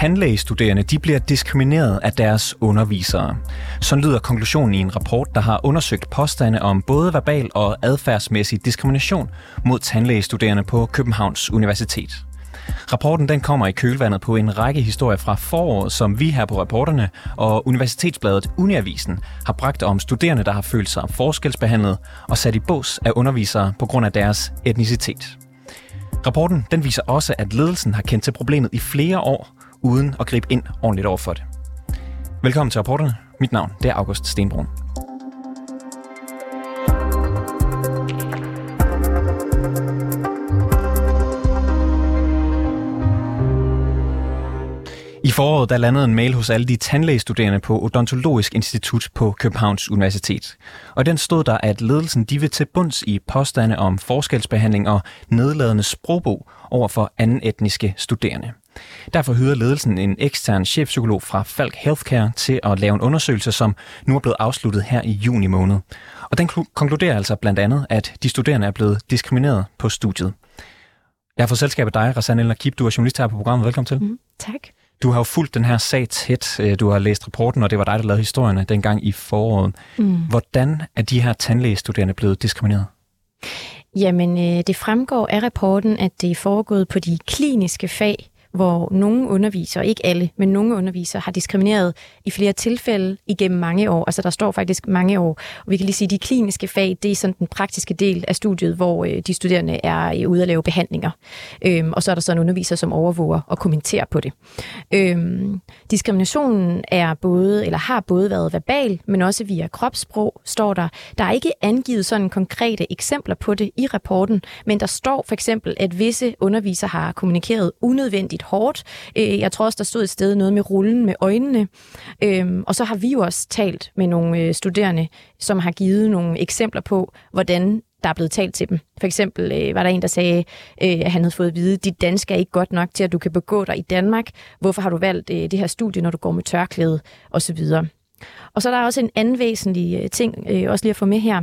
Tandlægestuderende de bliver diskrimineret af deres undervisere. Så lyder konklusionen i en rapport, der har undersøgt påstande om både verbal og adfærdsmæssig diskrimination mod tandlægestuderende på Københavns Universitet. Rapporten den kommer i kølvandet på en række historier fra foråret, som vi her på reporterne og Universitetsbladet Uniavisen har bragt om studerende, der har følt sig forskelsbehandlet og sat i bås af undervisere på grund af deres etnicitet. Rapporten den viser også, at ledelsen har kendt til problemet i flere år, uden at gribe ind ordentligt over for det. Velkommen til rapporterne. Mit navn det er August Stenbrun. I foråret der landede en mail hos alle de tandlægestuderende på Odontologisk Institut på Københavns Universitet. Og den stod der, at ledelsen de vil til bunds i påstande om forskelsbehandling og nedladende sprogbrug over for anden etniske studerende. Derfor hyrer ledelsen en ekstern chefpsykolog fra Falk Healthcare til at lave en undersøgelse, som nu er blevet afsluttet her i juni måned. Og den konkluderer altså blandt andet, at de studerende er blevet diskrimineret på studiet. Jeg har fået selskab af dig, Rassan Elner Kip. Du er journalist her på programmet. Velkommen til. Mm, tak. Du har jo fulgt den her sag tæt. Øh, du har læst rapporten, og det var dig, der lavede historierne dengang i foråret. Mm. Hvordan er de her tandlægestuderende blevet diskrimineret? Jamen, øh, det fremgår af rapporten, at det er foregået på de kliniske fag, hvor nogle undervisere, ikke alle, men nogle undervisere har diskrimineret i flere tilfælde igennem mange år. Altså der står faktisk mange år. Og vi kan lige sige, at de kliniske fag, det er sådan den praktiske del af studiet, hvor øh, de studerende er øh, ude at lave behandlinger. Øhm, og så er der så en underviser, som overvåger og kommenterer på det. Øhm, diskriminationen er både, eller har både været verbal, men også via kropssprog, står der. Der er ikke angivet sådan konkrete eksempler på det i rapporten, men der står for eksempel, at visse undervisere har kommunikeret unødvendigt hårdt. Øh, jeg tror også, der stod et sted noget med rullen med øjnene. Øh, og så har vi jo også talt med nogle øh, studerende, som har givet nogle eksempler på, hvordan der er blevet talt til dem. For eksempel øh, var der en, der sagde, øh, at han havde fået at vide, dit dansk er ikke godt nok til, at du kan begå dig i Danmark. Hvorfor har du valgt øh, det her studie, når du går med tørklæde? Og så videre. Og så er der også en anden væsentlig øh, ting, øh, også lige at få med her.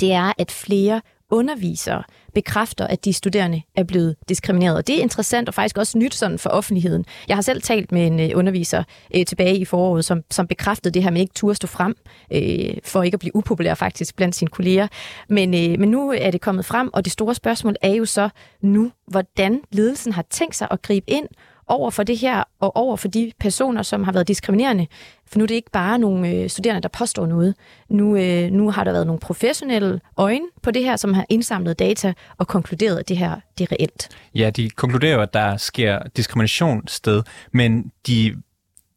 Det er, at flere undervisere bekræfter, at de studerende er blevet diskrimineret. Og det er interessant og faktisk også nyt sådan for offentligheden. Jeg har selv talt med en øh, underviser øh, tilbage i foråret, som, som bekræftede det her med ikke turde stå frem, øh, for ikke at blive upopulær faktisk blandt sine kolleger. Men, øh, men nu er det kommet frem, og det store spørgsmål er jo så nu, hvordan ledelsen har tænkt sig at gribe ind over for det her, og over for de personer, som har været diskriminerende. For nu er det ikke bare nogle øh, studerende, der påstår noget. Nu, øh, nu har der været nogle professionelle øjne på det her, som har indsamlet data og konkluderet, at det her det er reelt. Ja, de konkluderer at der sker diskrimination sted, men de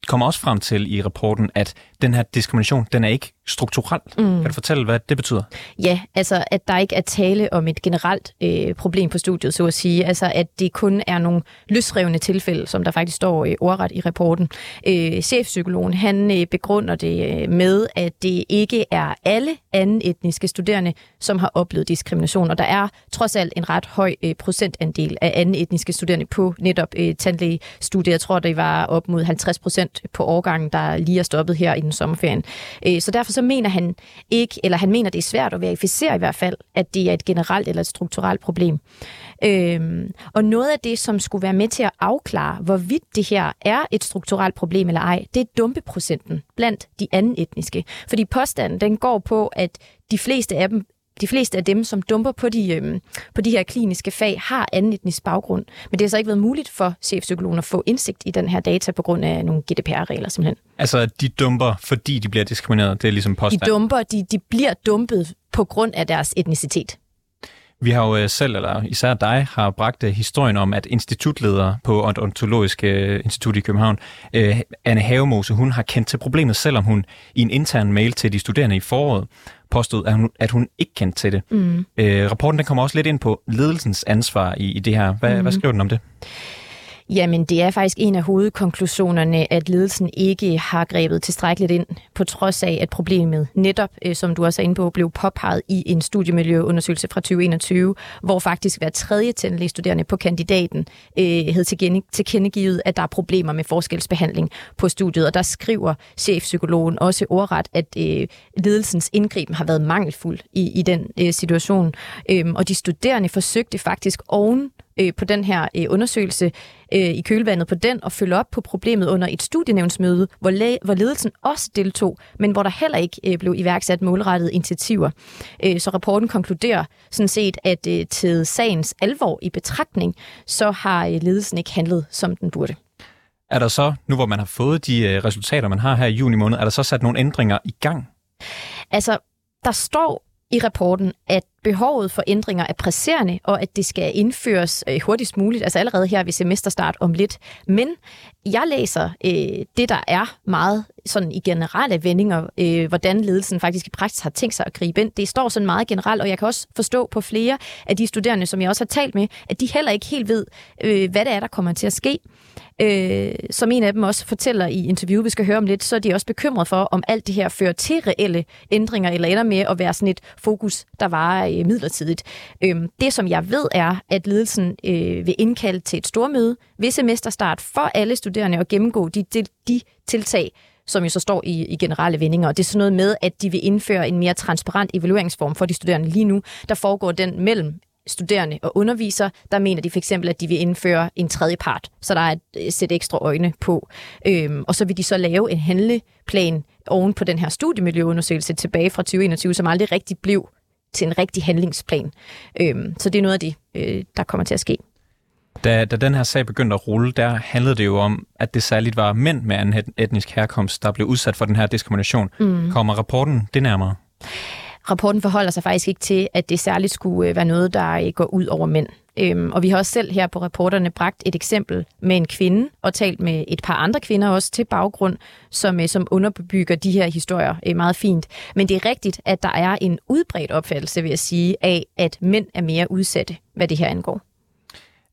kommer også frem til i rapporten, at den her diskrimination, den er ikke strukturel. Mm. Kan du fortælle, hvad det betyder? Ja, altså at der ikke er tale om et generelt øh, problem på studiet, så at sige. Altså at det kun er nogle løsrevne tilfælde, som der faktisk står øh, ordret i rapporten. Øh, chefpsykologen, han øh, begrunder det øh, med, at det ikke er alle anden etniske studerende, som har oplevet diskrimination. Og der er trods alt en ret høj øh, procentandel af anden etniske studerende på netop øh, tandlægestudiet. Jeg tror, det var op mod 50 procent på årgangen, der lige er stoppet her i den sommerferien. Øh, så derfor så mener han ikke, eller han mener, det er svært at verificere i hvert fald, at det er et generelt eller et strukturelt problem. Øhm, og noget af det, som skulle være med til at afklare, hvorvidt det her er et strukturelt problem eller ej, det er dumpeprocenten blandt de anden etniske. Fordi påstanden, den går på, at de fleste af dem de fleste af dem, som dumper på de, øhm, på de her kliniske fag, har anden etnisk baggrund. Men det har så ikke været muligt for chefpsykologen at få indsigt i den her data på grund af nogle GDPR-regler simpelthen. Altså, de dumper, fordi de bliver diskrimineret? Det er ligesom påstand? De dumper, de, de bliver dumpet på grund af deres etnicitet. Vi har jo øh, selv, eller især dig, har bragt øh, historien om, at institutleder på Odontologisk øh, Institut i København, Anne Havemose, hun har kendt til problemet, selvom hun i en intern mail til de studerende i foråret påstod, at hun, at hun ikke kendte til det. Mm. Øh, rapporten den kommer også lidt ind på ledelsens ansvar i, i det her. Hvad, mm. hvad skriver den om det? Jamen, det er faktisk en af hovedkonklusionerne, at ledelsen ikke har grebet tilstrækkeligt ind, på trods af, at problemet netop, øh, som du også er inde på, blev påpeget i en studiemiljøundersøgelse fra 2021, hvor faktisk hver tredje studerende på kandidaten øh, havde tilkendegivet, at der er problemer med forskelsbehandling på studiet. Og der skriver chefpsykologen også ordret, at øh, ledelsens indgriben har været mangelfuld i, i den øh, situation. Øhm, og de studerende forsøgte faktisk oven øh, på den her øh, undersøgelse øh, i kølvandet på den og følge op på problemet under et studienævnsmøde, hvor, læ- hvor ledelsen også deltog, men hvor der heller ikke øh, blev iværksat målrettede initiativer. Øh, så rapporten konkluderer sådan set, at øh, til sagens alvor i betragtning, så har øh, ledelsen ikke handlet, som den burde. Er der så, nu hvor man har fået de øh, resultater, man har her i juni måned, er der så sat nogle ændringer i gang? Altså, der står i rapporten, at behovet for ændringer er presserende, og at det skal indføres øh, hurtigst muligt, altså allerede her ved semesterstart om lidt. Men jeg læser øh, det, der er meget sådan i generelle vendinger, øh, hvordan ledelsen faktisk i praksis har tænkt sig at gribe ind. Det står sådan meget generelt, og jeg kan også forstå på flere af de studerende, som jeg også har talt med, at de heller ikke helt ved, øh, hvad det er, der kommer til at ske. Øh, som en af dem også fortæller i interview, vi skal høre om lidt, så er de også bekymret for, om alt det her fører til reelle ændringer, eller ender med at være sådan et fokus, der var øh, midlertidigt. Øh, det, som jeg ved, er, at ledelsen øh, vil indkalde til et stormøde ved semesterstart for alle studerende og gennemgå de, de, de tiltag, som jo så står i, i generelle vendinger. Og det er sådan noget med, at de vil indføre en mere transparent evalueringsform for de studerende lige nu. Der foregår den mellem studerende og underviser, der mener de for eksempel, at de vil indføre en tredje part, så der er et øh, sæt ekstra øjne på. Øhm, og så vil de så lave en handleplan oven på den her studiemiljøundersøgelse tilbage fra 2021, som aldrig rigtig blev til en rigtig handlingsplan. Øhm, så det er noget af det, øh, der kommer til at ske. Da, da den her sag begyndte at rulle, der handlede det jo om, at det særligt var mænd med anden etnisk herkomst, der blev udsat for den her diskrimination. Mm. Kommer rapporten det nærmere? Rapporten forholder sig faktisk ikke til, at det særligt skulle øh, være noget, der øh, går ud over mænd. Øhm, og vi har også selv her på reporterne bragt et eksempel med en kvinde, og talt med et par andre kvinder også til baggrund, som, øh, som underbygger de her historier meget fint. Men det er rigtigt, at der er en udbredt opfattelse, vil jeg sige, af, at mænd er mere udsatte, hvad det her angår.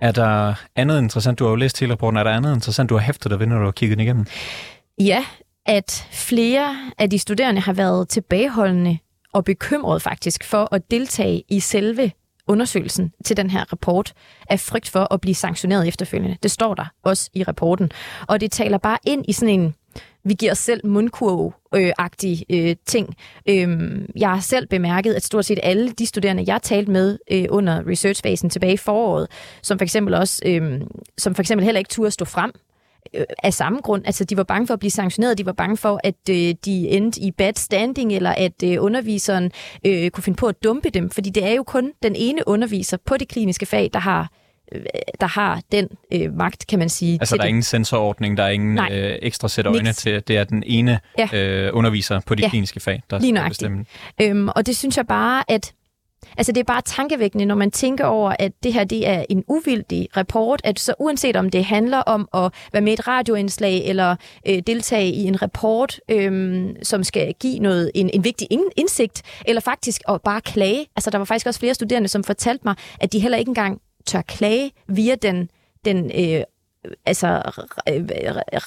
Er der andet interessant, du har jo læst hele rapporten, er der andet interessant, du har hæftet dig ved, når du har kigget den igennem? Ja, at flere af de studerende har været tilbageholdende og bekymret faktisk for at deltage i selve undersøgelsen til den her rapport af frygt for at blive sanktioneret efterfølgende. Det står der også i rapporten. Og det taler bare ind i sådan en vi giver os selv mundkurveagtige øh, ting. Øhm, jeg har selv bemærket, at stort set alle de studerende, jeg talte med øh, under researchfasen tilbage i foråret, som for eksempel også, øh, som for eksempel heller ikke turde stå frem af samme grund. Altså, de var bange for at blive sanktioneret, de var bange for, at øh, de endte i bad standing, eller at øh, underviseren øh, kunne finde på at dumpe dem, fordi det er jo kun den ene underviser på det kliniske fag, der har øh, der har den øh, magt, kan man sige. Altså, der er ingen sensorordning, der er ingen øh, ekstra sæt øjne Niks. til, det er den ene ja. øh, underviser på de ja. kliniske fag, der skal bestemme. Øhm, og det synes jeg bare, at Altså det er bare tankevækkende, når man tænker over, at det her det er en uvildig rapport, at så uanset om det handler om at være med i et radioindslag eller øh, deltage i en rapport, øh, som skal give noget en, en vigtig indsigt, eller faktisk at bare klage. Altså der var faktisk også flere studerende, som fortalte mig, at de heller ikke engang tør klage via den, den øh, altså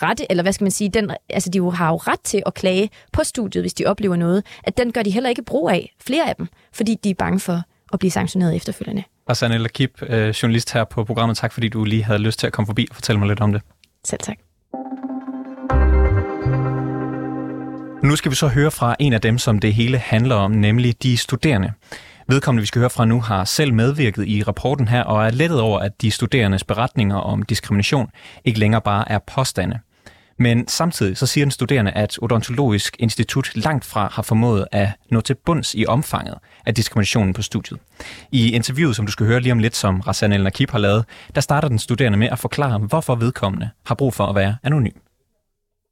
rette, eller hvad skal man sige, den, altså de jo har jo ret til at klage på studiet, hvis de oplever noget, at den gør de heller ikke brug af, flere af dem, fordi de er bange for at blive sanktioneret efterfølgende. Hassan El Akib, øh, journalist her på programmet, tak fordi du lige havde lyst til at komme forbi og fortælle mig lidt om det. Selv tak. Nu skal vi så høre fra en af dem, som det hele handler om, nemlig de studerende. Vedkommende, vi skal høre fra nu, har selv medvirket i rapporten her og er lettet over, at de studerendes beretninger om diskrimination ikke længere bare er påstande. Men samtidig så siger den studerende, at Odontologisk Institut langt fra har formået at nå til bunds i omfanget af diskriminationen på studiet. I interviewet, som du skal høre lige om lidt, som Rassan El Nakib har lavet, der starter den studerende med at forklare, hvorfor vedkommende har brug for at være anonym.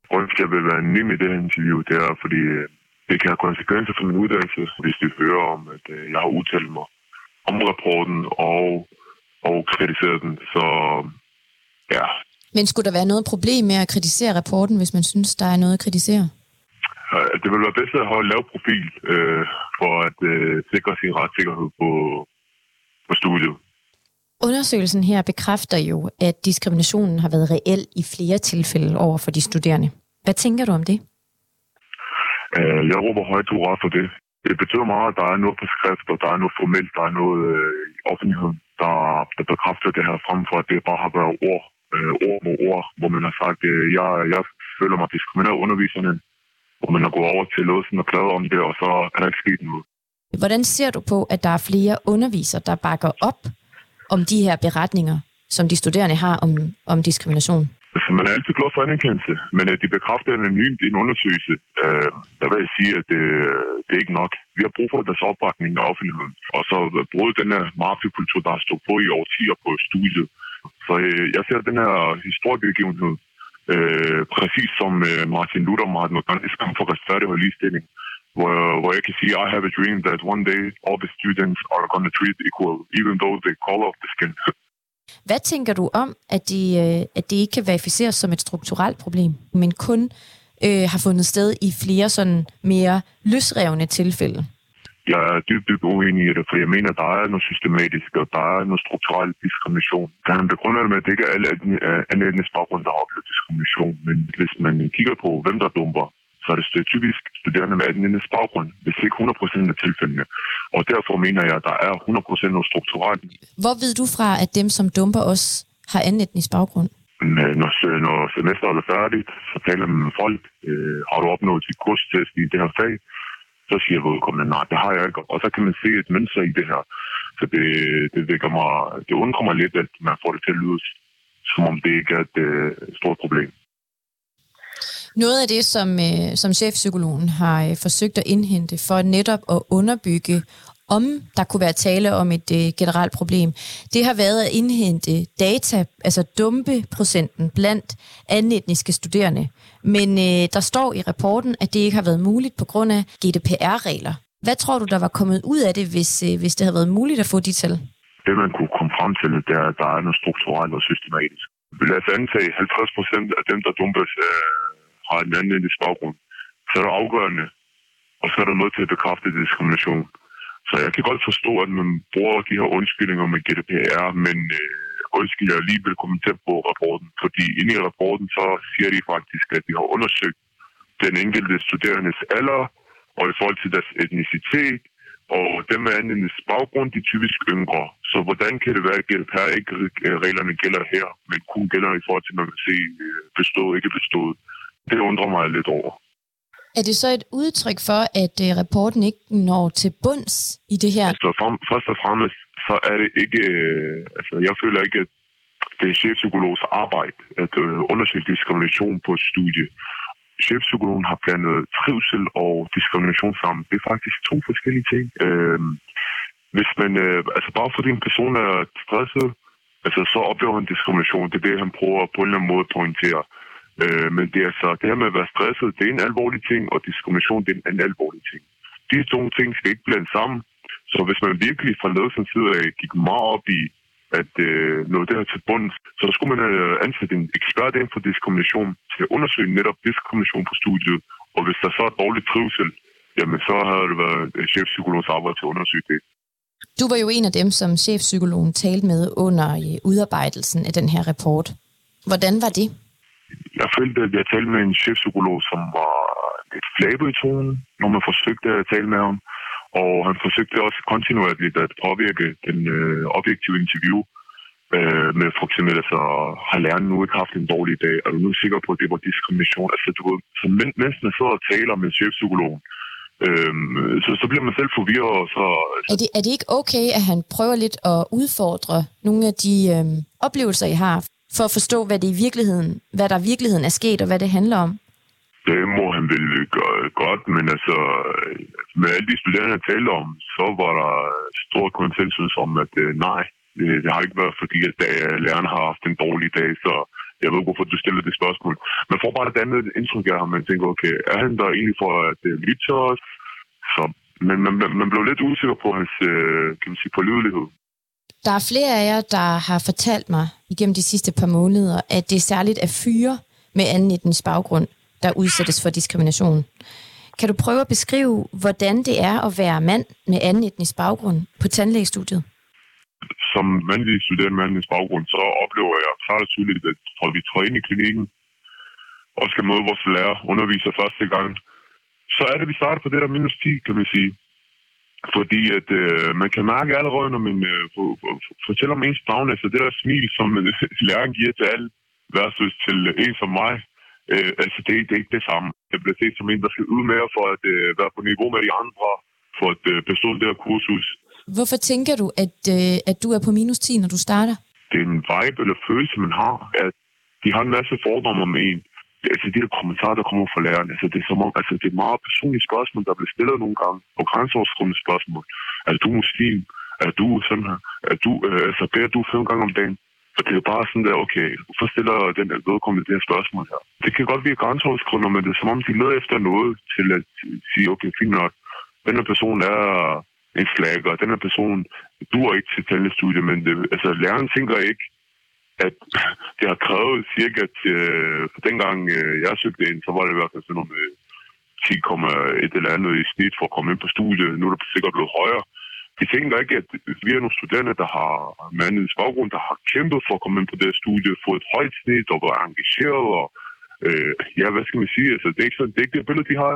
Grunden til, at jeg vil være anonym i det her interview, det er, fordi øh, det kan have konsekvenser for min uddannelse, hvis de hører om, at øh, jeg har udtalt mig om rapporten og, og kritiseret den. Så ja. Men skulle der være noget problem med at kritisere rapporten, hvis man synes, der er noget at kritisere? Det vil være bedst at have en lav profil øh, for at øh, sikre sin retssikkerhed på, på studiet. Undersøgelsen her bekræfter jo, at diskriminationen har været reel i flere tilfælde over for de studerende. Hvad tænker du om det? Øh, jeg råber højt hurra for det. Det betyder meget, at der er noget på skrift, og der er noget formelt, der er noget øh, i offentligheden, der, der bekræfter det her, frem for at det bare har været ord, øh, ord mod ord, hvor man har sagt, at jeg, jeg føler mig diskrimineret underviserne, hvor man har gået over til låsen og klaget om det, og så er der ikke sket noget. Hvordan ser du på, at der er flere undervisere, der bakker op om de her beretninger, som de studerende har om, om diskrimination? Altså, man er altid glad for anerkendelse, men at de bekræfter anonymt i en undersøgelse, øh, der vil jeg sige, at det, det er ikke nok. Vi har brug for deres opbakning af offentligheden. Og så øh, bruge den her mafiekultur, der har stået på i årtier på studiet. Så øh, jeg ser den her historiebegivenhed, øh, præcis som øh, Martin Luther, Martin Luther, kamp for retfærdighed og ligestilling, hvor, hvor jeg kan sige, I have a dream that one day all the students are going to treat equal, even though they call of the skin. Hvad tænker du om, at det øh, at det ikke kan verificeres som et strukturelt problem, men kun øh, har fundet sted i flere sådan mere løsrevne tilfælde? Jeg er dybt, dybt uenig i det, for jeg mener, der er noget systematisk, og der er noget strukturel diskrimination. Der er begrunder det med, at det ikke er alle øh, anden baggrund, der har oplevet diskrimination. Men hvis man kigger på, hvem der dumper, så er det typisk studerende med anden baggrund, hvis ikke 100% af tilfældene. Og derfor mener jeg, at der er 100% noget strukturelt. Hvor ved du fra, at dem, som dumper os, har anden etnisk baggrund? Når, når semesteret er færdigt, så taler man med folk. Øh, har du opnået dit kurstest i det her fag? Så siger vedkommende, nej, det har jeg ikke. Og så kan man se et mønster i det her. Så det, det, vækker mig, det undrer mig lidt, at man får det til at lyde, som om det ikke er et øh, stort problem. Noget af det, som, øh, som chefpsykologen har øh, forsøgt at indhente for netop at underbygge, om der kunne være tale om et øh, generelt problem, det har været at indhente data, altså dumpe procenten blandt etniske studerende. Men øh, der står i rapporten, at det ikke har været muligt på grund af GDPR-regler. Hvad tror du, der var kommet ud af det, hvis, øh, hvis det havde været muligt at få de tal? Det, man kunne komme frem til, det er, at der er noget strukturelt og systematisk. Lad os antage, 50 procent af dem, der dumpes, øh, har en anden etnisk baggrund, så er det afgørende, og så er der noget til at bekræfte diskrimination. Så jeg kan godt forstå, at man bruger de her undskyldninger med GDPR, men øh, undskyld, jeg lige vil kommentere på rapporten, fordi inde i rapporten så siger de faktisk, at de har undersøgt den enkelte studerendes alder, og i forhold til deres etnicitet, og dem med anden baggrund, de er typisk yngre. Så hvordan kan det være, at GDPR ikke øh, reglerne gælder her, men kun gælder i forhold til, at man kan se øh, bestået, ikke bestået? Det undrer mig lidt over. Er det så et udtryk for, at uh, rapporten ikke når til bunds i det her? Altså, for, først og fremmest, så er det ikke... Uh, altså, jeg føler ikke, at det er chefpsykologs arbejde at uh, undersøge diskrimination på et studie. Chefpsykologen har blandet trivsel og diskrimination sammen. Det er faktisk to forskellige ting. Uh, hvis man... Uh, altså, bare fordi en person er stresset, altså, så oplever han diskrimination. Det er det, han prøver på en eller anden måde at pointere. Øh, Øh, men det er så, det her med at være stresset, det er en alvorlig ting, og diskrimination, det er en alvorlig ting. De to ting skal ikke blande sammen. Så hvis man virkelig fra ledelsens side af gik meget op i at øh, nå det her til bunds, så skulle man øh, have ansat en ekspert inden for diskrimination til at undersøge netop diskrimination på studiet. Og hvis der så er dårlig trivsel, jamen så havde det været øh, chefpsykologens arbejde til at undersøge det. Du var jo en af dem, som chefpsykologen talte med under udarbejdelsen af den her rapport. Hvordan var det? Jeg følte, at jeg talte med en chefpsykolog, som var lidt flabet i tonen, når man forsøgte at tale med ham. Og han forsøgte også kontinuerligt at påvirke den øh, objektive interview øh, med for eksempel, altså, har læreren nu ikke haft en dårlig dag? Er du nu sikker på, at det var diskrimination? Altså, du ved, så mens man sidder og taler med chefpsykologen, Øhm, så, så bliver man selv forvirret. Og så, er, det, er det ikke okay, at han prøver lidt at udfordre nogle af de øhm, oplevelser, I har? For at forstå, hvad, det i virkeligheden, hvad der i virkeligheden er sket, og hvad det handler om? Det må han vel gøre godt, men altså, med alle de studerende, jeg talte om, så var der stor konsensus om, at øh, nej, det, det har ikke været fordi, at øh, lærerne har haft en dårlig dag, så jeg ved hvorfor du stiller det spørgsmål. Man får bare et andet indtryk af ham, man tænker, okay, er han der egentlig for at uh, lytte til os? Så, men man, man, man blev lidt usikker på hans øh, kan man sige, pålidelighed. Der er flere af jer, der har fortalt mig igennem de sidste par måneder, at det er særligt af fyre med anden etnisk baggrund, der udsættes for diskrimination. Kan du prøve at beskrive, hvordan det er at være mand med anden etnisk baggrund på tandlægestudiet? Som mandlig studerende med anden etnisk baggrund, så oplever jeg klart og tydeligt, at fra vi træder ind i klinikken og skal møde vores lærer, underviser første gang, så er det, vi starter på det der minus 10, kan man sige. Fordi at øh, man kan mærke allerede, når man øh, fortæller om ens fagn, altså det der smil, som øh, læreren giver til alle, versus til en som mig, øh, altså det, det er ikke det samme. Jeg bliver set som en, der skal ud mere for at øh, være på niveau med de andre, for at øh, bestå det her kursus. Hvorfor tænker du, at, øh, at du er på minus 10, når du starter? Det er en vibe eller følelse, man har, at de har en masse fordomme om en. Altså de der kommentarer, der kommer fra lærerne, altså det er, som om, altså, det er meget personlige spørgsmål, der bliver stillet nogle gange, og grænseoverskridende spørgsmål. Er du muslim? Er du sådan her? Er du, øh, altså beder du fem gange om dagen? Og det er bare sådan der, okay, hvorfor stiller den der vedkommende det her spørgsmål her? Det kan godt blive grænseoverskridende, men det er som om, de leder efter noget til at sige, okay, fint nok, den her person er en flagger, den her person duer ikke til talestudie, men det, altså, læreren tænker ikke, at det har krævet cirka til, for dengang øh, jeg søgte ind, så var det i hvert fald sådan noget med 10,1 eller andet i snit for at komme ind på studiet. Nu er det sikkert blevet højere. Vi tænker ikke, at vi er nogle studerende, der har mandens baggrund, der har kæmpet for at komme ind på det studie, få et højt snit og være engageret. Og, øh, ja, hvad skal man sige? Altså, det, er ikke sådan, det er ikke det billede, de har.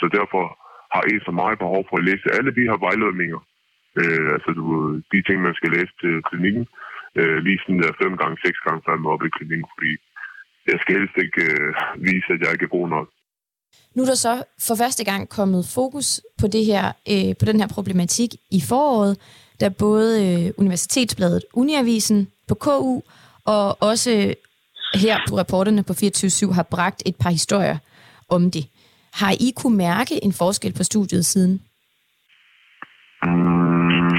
Så derfor har en så meget behov for at læse alle de her vejledninger. Øh, altså du, de ting, man skal læse til klinikken. Øh, lige sådan der fem gange, seks gange frem op i klinikken, fordi jeg skal helst ikke øh, vise, at jeg ikke er god nok. Nu er der så for første gang kommet fokus på, det her, øh, på den her problematik i foråret, da både øh, Universitetsbladet Uniavisen på KU og også her på reporterne på 24 har bragt et par historier om det. Har I kunne mærke en forskel på studiet siden? Mm,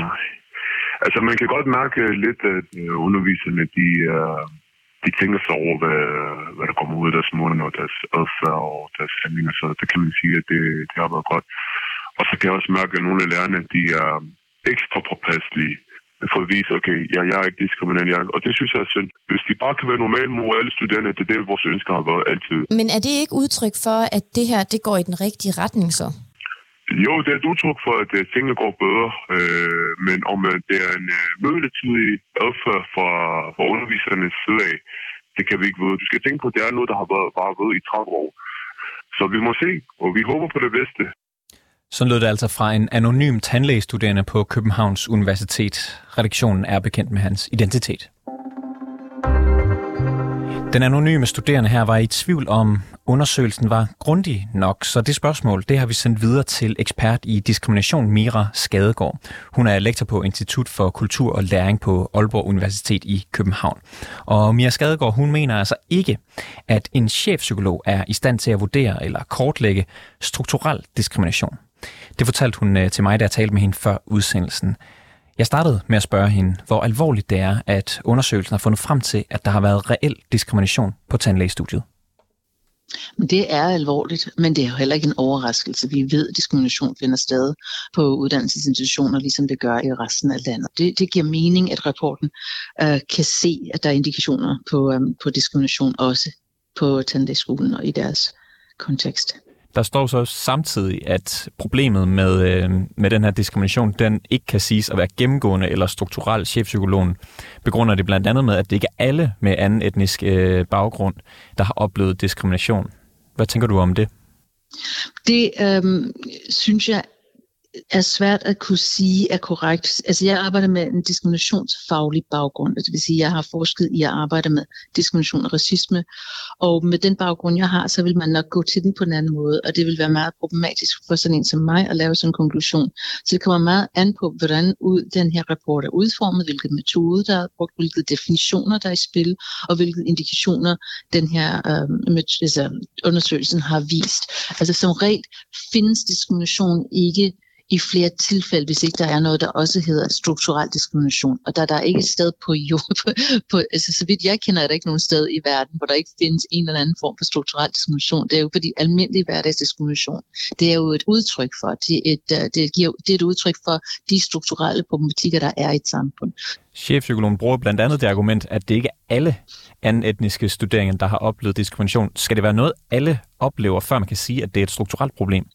altså man kan godt mærke lidt, at øh, underviserne de, øh, de tænker sig over, hvad, hvad der kommer ud af deres måneder og deres adfærd og deres handlinger, så det kan man sige, at det, det har været godt. Og så kan jeg også mærke, at nogle af lærerne, de er ekstra påpasselige for at vise, okay, ja, jeg er ikke diskriminerende. Jeg, og det synes jeg er synd. Hvis de bare kan være normale mod alle studerende, det er det, vores ønsker har været altid. Men er det ikke udtryk for, at det her, det går i den rigtige retning så? Jo, det er et udtryk for, at øh, tingene går bedre, øh, men om øh, det er en øh, midlertidig adfærd fra, fra undervisernes side af, det kan vi ikke vide. Du skal tænke på, at det er noget, der har været bare ved i 30 år. Så vi må se, og vi håber på det bedste. Så lød det altså fra en anonym tandlægestuderende på Københavns Universitet. Redaktionen er bekendt med hans identitet. Den anonyme studerende her var i tvivl om, undersøgelsen var grundig nok, så det spørgsmål det har vi sendt videre til ekspert i diskrimination Mira Skadegård. Hun er lektor på Institut for Kultur og Læring på Aalborg Universitet i København. Og Mira Skadegård, hun mener altså ikke, at en chefpsykolog er i stand til at vurdere eller kortlægge strukturel diskrimination. Det fortalte hun øh, til mig, da jeg talte med hende før udsendelsen. Jeg startede med at spørge hende, hvor alvorligt det er, at undersøgelsen har fundet frem til, at der har været reel diskrimination på tandlægestudiet. Det er alvorligt, men det er jo heller ikke en overraskelse. Vi ved, at diskrimination finder sted på uddannelsesinstitutioner, ligesom det gør i resten af landet. Det, det giver mening, at rapporten øh, kan se, at der er indikationer på, øh, på diskrimination også på tandlægeskolen og i deres kontekst. Der står så samtidig, at problemet med, øh, med den her diskrimination, den ikke kan siges at være gennemgående eller strukturel. Chefpsykologen begrunder det blandt andet med, at det ikke er alle med anden etnisk øh, baggrund, der har oplevet diskrimination. Hvad tænker du om det? Det øh, synes jeg er svært at kunne sige er korrekt. Altså jeg arbejder med en diskriminationsfaglig baggrund, altså, det vil sige, jeg har forsket i at arbejde med diskrimination og racisme, og med den baggrund jeg har, så vil man nok gå til den på en anden måde, og det vil være meget problematisk for sådan en som mig at lave sådan en konklusion. Så det kommer meget an på, hvordan ud, den her rapport er udformet, hvilke metoder der er brugt, hvilke definitioner der er i spil, og hvilke indikationer den her øh, altså, undersøgelsen har vist. Altså som regel findes diskrimination ikke i flere tilfælde, hvis ikke der er noget, der også hedder strukturel diskrimination. Og der, der er ikke et sted på jord, på, på, altså så vidt jeg kender, er der ikke nogen sted i verden, hvor der ikke findes en eller anden form for strukturel diskrimination. Det er jo fordi almindelig hverdagsdiskrimination, det er jo et udtryk for, det er et, øh, det, giver, det er et udtryk for de strukturelle problematikker, der er i et samfund. Chefpsykologen bruger blandt andet det argument, at det ikke er alle anden etniske studerende, der har oplevet diskrimination. Skal det være noget, alle oplever, før man kan sige, at det er et strukturelt problem?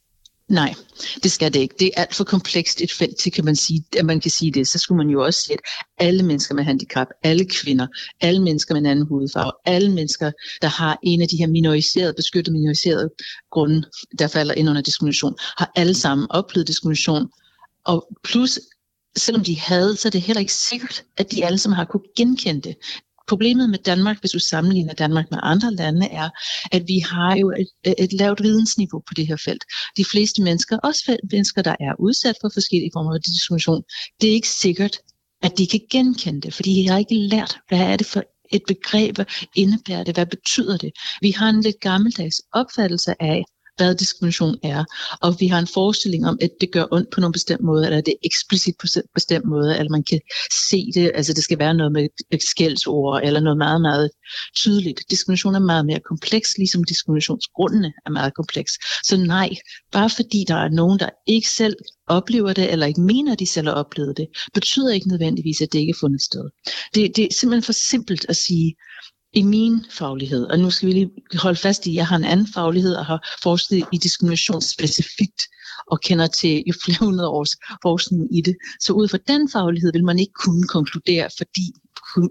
Nej, det skal det ikke. Det er alt for komplekst et felt til, kan man sige, at man kan sige det. Så skulle man jo også sige, at alle mennesker med handicap, alle kvinder, alle mennesker med en anden hudfarve, alle mennesker, der har en af de her minoriserede, beskyttede minoriserede grunde, der falder ind under diskrimination, har alle sammen oplevet diskrimination. Og plus, selvom de havde, så er det heller ikke sikkert, at de alle sammen har kunne genkende det problemet med Danmark, hvis du sammenligner Danmark med andre lande, er, at vi har jo et, et lavt vidensniveau på det her felt. De fleste mennesker, også mennesker, der er udsat for forskellige former for diskrimination, det er ikke sikkert, at de kan genkende det, fordi de har ikke lært, hvad er det for et begreb, hvad indebærer det, hvad betyder det. Vi har en lidt gammeldags opfattelse af, hvad diskrimination er. Og vi har en forestilling om, at det gør ondt på nogle bestemte måde, eller det er eksplicit på en bestemt måde, eller man kan se det, altså det skal være noget med et skældsord, eller noget meget, meget tydeligt. Diskrimination er meget mere kompleks, ligesom diskriminationsgrundene er meget kompleks. Så nej, bare fordi der er nogen, der ikke selv oplever det, eller ikke mener, at de selv har oplevet det, betyder ikke nødvendigvis, at det ikke er fundet sted. Det, det er simpelthen for simpelt at sige, i min faglighed, og nu skal vi lige holde fast i, at jeg har en anden faglighed og har forsket i diskrimination specifikt, og kender til jo flere hundrede års forskning i det. Så ud fra den faglighed vil man ikke kunne konkludere, fordi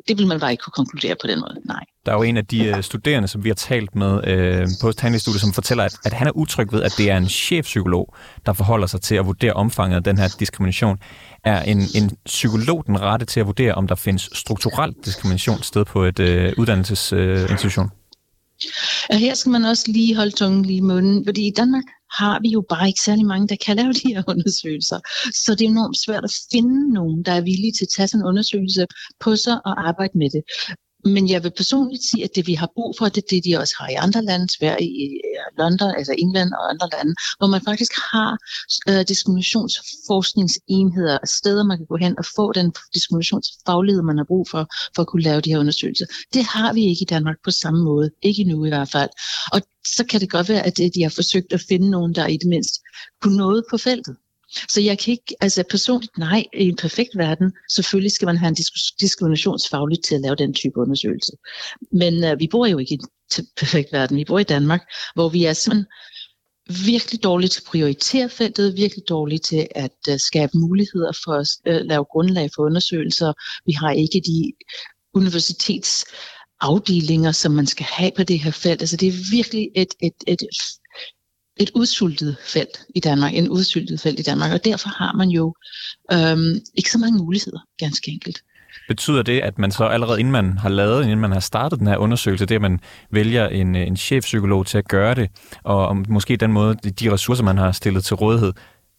det vil man bare ikke kunne konkludere på den måde. Nej. Der er jo en af de uh, studerende, som vi har talt med øh, på tandlægestudiet, som fortæller, at, at han er utryg ved, at det er en chefpsykolog, der forholder sig til at vurdere omfanget af den her diskrimination. Er en, en psykolog den rette til at vurdere, om der findes strukturel diskrimination sted på et uh, uddannelsesinstitution? Uh, Ja, her skal man også lige holde tungen lige i munden, fordi i Danmark har vi jo bare ikke særlig mange, der kan lave de her undersøgelser. Så det er enormt svært at finde nogen, der er villige til at tage sådan en undersøgelse på sig og arbejde med det. Men jeg vil personligt sige, at det vi har brug for, det er det, de også har i andre lande, Sverige, i London, altså England og andre lande, hvor man faktisk har øh, diskriminationsforskningsenheder, steder man kan gå hen og få den diskriminationsfaglighed, man har brug for, for at kunne lave de her undersøgelser. Det har vi ikke i Danmark på samme måde, ikke nu i hvert fald. Og så kan det godt være, at øh, de har forsøgt at finde nogen, der i det mindste kunne noget på feltet. Så jeg kan ikke, altså personligt nej, i en perfekt verden, selvfølgelig skal man have en diskriminationsfagligt til at lave den type undersøgelse. Men uh, vi bor jo ikke i en perfekt verden, vi bor i Danmark, hvor vi er sådan virkelig dårlige til at prioritere feltet, virkelig dårlige til at uh, skabe muligheder for at uh, lave grundlag for undersøgelser. Vi har ikke de universitets afdelinger, som man skal have på det her felt. Altså det er virkelig et, et, et et udsultet felt i Danmark, en udsultet felt i Danmark, og derfor har man jo øhm, ikke så mange muligheder, ganske enkelt. Betyder det, at man så allerede inden man har lavet, inden man har startet den her undersøgelse, det at man vælger en, en chefpsykolog til at gøre det, og om måske den måde, de ressourcer, man har stillet til rådighed,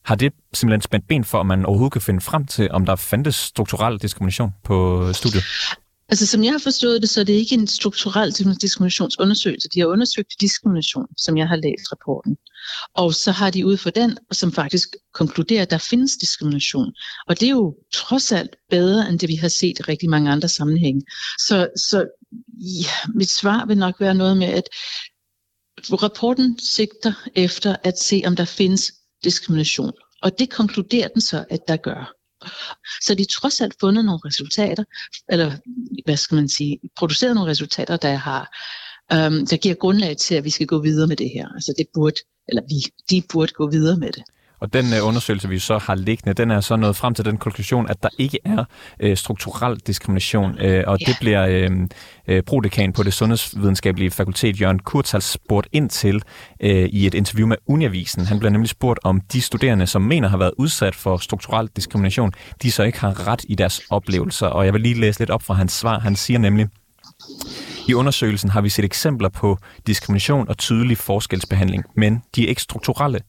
har det simpelthen spændt ben for, at man overhovedet kan finde frem til, om der fandtes strukturel diskrimination på studiet? Altså som jeg har forstået det, så er det ikke en strukturel diskriminationsundersøgelse. De har undersøgt diskrimination, som jeg har læst rapporten. Og så har de ud for den, som faktisk konkluderer, at der findes diskrimination. Og det er jo trods alt bedre, end det vi har set i rigtig mange andre sammenhænge. Så, så ja, mit svar vil nok være noget med, at rapporten sigter efter at se, om der findes diskrimination. Og det konkluderer den så, at der gør. Så de trods alt fundet nogle resultater, eller hvad skal man sige, produceret nogle resultater, der har øhm, der giver grundlag til, at vi skal gå videre med det her. Altså det burde, eller vi, de burde gå videre med det. Og den uh, undersøgelse, vi så har liggende, den er så nået frem til den konklusion, at der ikke er uh, strukturel diskrimination. Uh, og ja. det bliver uh, uh, prodekan på det sundhedsvidenskabelige fakultet, Jørgen Kurtals, spurgt ind til uh, i et interview med Uniavisen. Han bliver nemlig spurgt, om de studerende, som mener har været udsat for strukturel diskrimination, de så ikke har ret i deres oplevelser. Og jeg vil lige læse lidt op fra hans svar. Han siger nemlig, i undersøgelsen har vi set eksempler på diskrimination og tydelig forskelsbehandling, men de er ikke strukturelle.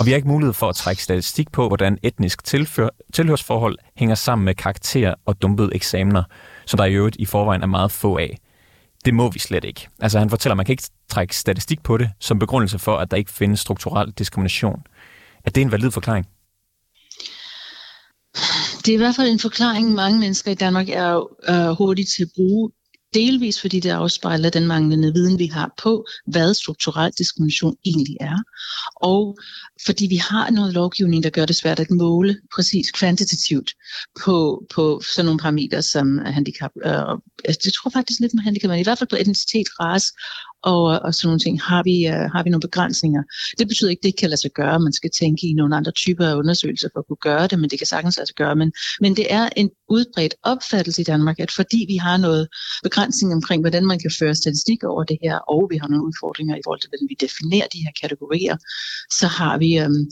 Og vi har ikke mulighed for at trække statistik på, hvordan etnisk tilfør, tilhørsforhold hænger sammen med karakter og dumpede eksamener, som der i øvrigt i forvejen er meget få af. Det må vi slet ikke. Altså han fortæller, at man kan ikke trække statistik på det som begrundelse for, at der ikke findes strukturel diskrimination. Er det en valid forklaring? Det er i hvert fald en forklaring, mange mennesker i Danmark er øh, hurtigt til at bruge delvis fordi det afspejler den manglende viden, vi har på, hvad strukturel diskrimination egentlig er, og fordi vi har noget lovgivning, der gør det svært at måle præcis kvantitativt på, på sådan nogle parametre som handicap. Øh, altså, jeg tror faktisk lidt med handicap, men i hvert fald på etnicitet, race og, og sådan nogle ting, har vi, uh, har vi nogle begrænsninger. Det betyder ikke, at det ikke kan lade sig gøre. Man skal tænke i nogle andre typer af undersøgelser for at kunne gøre det, men det kan sagtens lade sig gøre. Men, men det er en udbredt opfattelse i Danmark, at fordi vi har noget begrænsning omkring, hvordan man kan føre statistik over det her, og vi har nogle udfordringer i forhold til, hvordan vi definerer de her kategorier, så har vi... Um,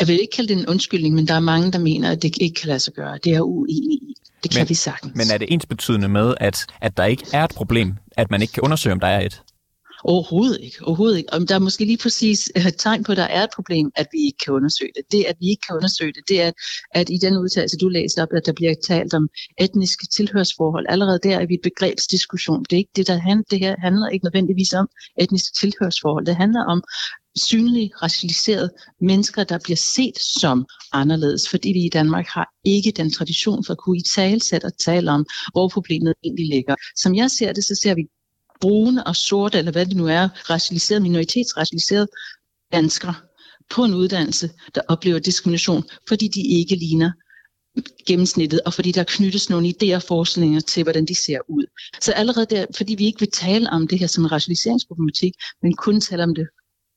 jeg vil ikke kalde det en undskyldning, men der er mange, der mener, at det ikke kan lade sig gøre. Det er uenig i. Det kan men, vi sagtens. Men er det ens betydende med, at, at der ikke er et problem, at man ikke kan undersøge, om der er et? Overhovedet ikke. Overhovedet ikke. Om der er måske lige præcis et tegn på, at der er et problem, at vi ikke kan undersøge det. Det, at vi ikke kan undersøge det, det er, at i den udtalelse, du læste op, at der bliver talt om etniske tilhørsforhold. Allerede der er vi et begrebsdiskussion. Det er ikke det, der handler. Det her handler ikke nødvendigvis om etniske tilhørsforhold. Det handler om synlige, racialiserede mennesker, der bliver set som anderledes, fordi vi i Danmark har ikke den tradition for at kunne i talsæt og tale om, hvor problemet egentlig ligger. Som jeg ser det, så ser vi brune og sorte, eller hvad det nu er, racialiserede, minoritetsracialiserede danskere på en uddannelse, der oplever diskrimination, fordi de ikke ligner gennemsnittet, og fordi der knyttes nogle idéer og forestillinger til, hvordan de ser ud. Så allerede der, fordi vi ikke vil tale om det her som en racialiseringsproblematik, men kun tale om det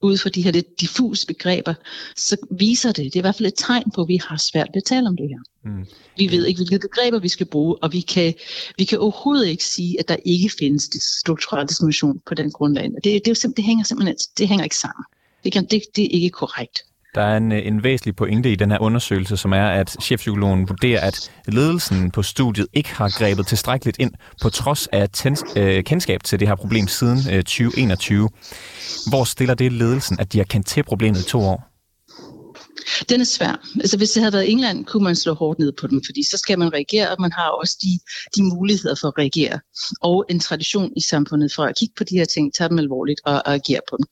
ud fra de her lidt diffuse begreber, så viser det, det er i hvert fald et tegn på, at vi har svært ved at tale om det her. Mm. Vi ved ikke, hvilke begreber vi skal bruge, og vi kan, vi kan overhovedet ikke sige, at der ikke findes strukturel diskrimination på den grundlag. Det, det, det, det hænger simpelthen det hænger ikke sammen. Det, kan, det, det er ikke korrekt. Der er en, en væsentlig pointe i den her undersøgelse, som er, at chefpsykologen vurderer, at ledelsen på studiet ikke har grebet tilstrækkeligt ind, på trods af tens, øh, kendskab til det her problem siden øh, 2021. Hvor stiller det ledelsen, at de har kendt til problemet i to år? Den er svær. Altså hvis det havde været England, kunne man slå hårdt ned på dem, fordi så skal man reagere, og man har også de, de muligheder for at reagere. Og en tradition i samfundet for at kigge på de her ting, tage dem alvorligt og, og agere på dem.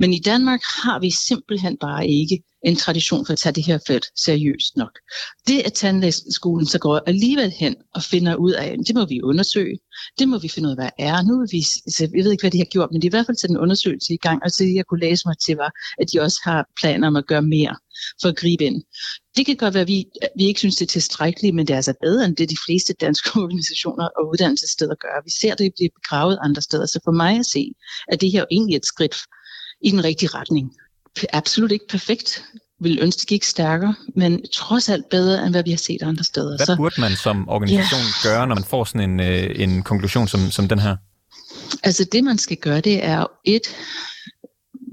Men i Danmark har vi simpelthen bare ikke en tradition for at tage det her felt seriøst nok. Det at tandlægeskolen så går alligevel hen og finder ud af, det må vi undersøge, det må vi finde ud af, hvad er. Nu vil vi, altså, jeg ved ikke, hvad de har gjort, men de er i hvert fald til en undersøgelse i gang, og så jeg kunne læse mig til var, at de også har planer om at gøre mere for at gribe ind. Det kan godt være, at vi, vi ikke synes, det er tilstrækkeligt, men det er altså bedre end det, de fleste danske organisationer og uddannelsessteder gør. Vi ser det blive begravet andre steder, så for mig at se, at det her er egentlig et skridt i den rigtige retning absolut ikke perfekt. Vil ønske, det gik stærkere, men trods alt bedre, end hvad vi har set andre steder. Hvad så, burde man som organisation ja. gøre, når man får sådan en, øh, en konklusion som, som den her? Altså det, man skal gøre, det er et,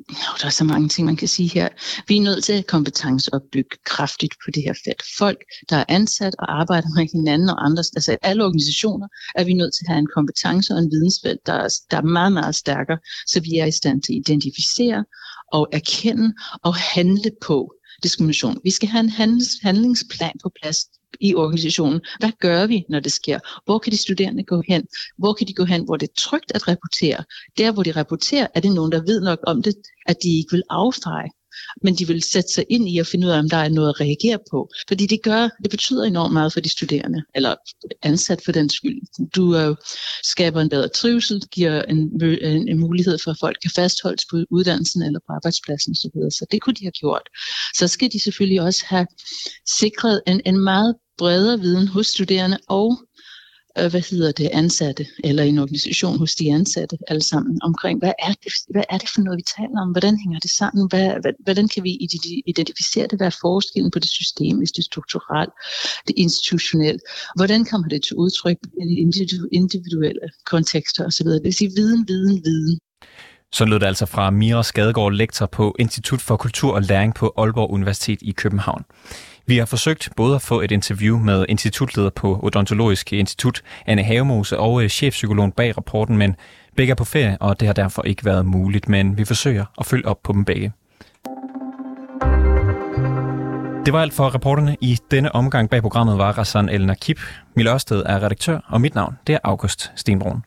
der er så mange ting, man kan sige her. Vi er nødt til at kompetenceopbygge kraftigt på det her felt. Folk, der er ansat og arbejder med hinanden og andre, altså alle organisationer, er vi nødt til at have en kompetence og en vidensfelt, der er, der er meget, meget stærkere, så vi er i stand til at identificere og erkende og handle på diskrimination. Vi skal have en handels, handlingsplan på plads i organisationen. Hvad gør vi, når det sker? Hvor kan de studerende gå hen? Hvor kan de gå hen, hvor det er trygt at rapportere? Der, hvor de rapporterer, er det nogen, der ved nok om det, at de ikke vil affeje men de vil sætte sig ind i at finde ud af, om der er noget at reagere på. Fordi det gør, det betyder enormt meget for de studerende, eller ansat for den skyld. Du øh, skaber en bedre trivsel, giver en, en, en mulighed for, at folk kan fastholdes på uddannelsen eller på arbejdspladsen osv. Så, videre. så det kunne de have gjort. Så skal de selvfølgelig også have sikret en, en meget bredere viden hos studerende og øh, hvad hedder det, ansatte, eller en organisation hos de ansatte, alle sammen, omkring, hvad er det, hvad er det for noget, vi taler om? Hvordan hænger det sammen? Hvad, hvad, hvordan kan vi identificere det? Hvad er forskellen på det systemiske, det strukturelt, det institutionelt? Hvordan kommer det til udtryk i individuelle kontekster osv.? Det vil sige viden, viden, viden. Så lød det altså fra Mira Skadegaard, lektor på Institut for Kultur og Læring på Aalborg Universitet i København. Vi har forsøgt både at få et interview med institutleder på Odontologisk Institut, Anne Havemose, og øh, chefpsykologen bag rapporten, men begge er på ferie, og det har derfor ikke været muligt, men vi forsøger at følge op på dem begge. Det var alt for rapporterne i denne omgang bag programmet var Rassan El Nakib. Mille Ørsted er redaktør, og mit navn det er August Stenbrun.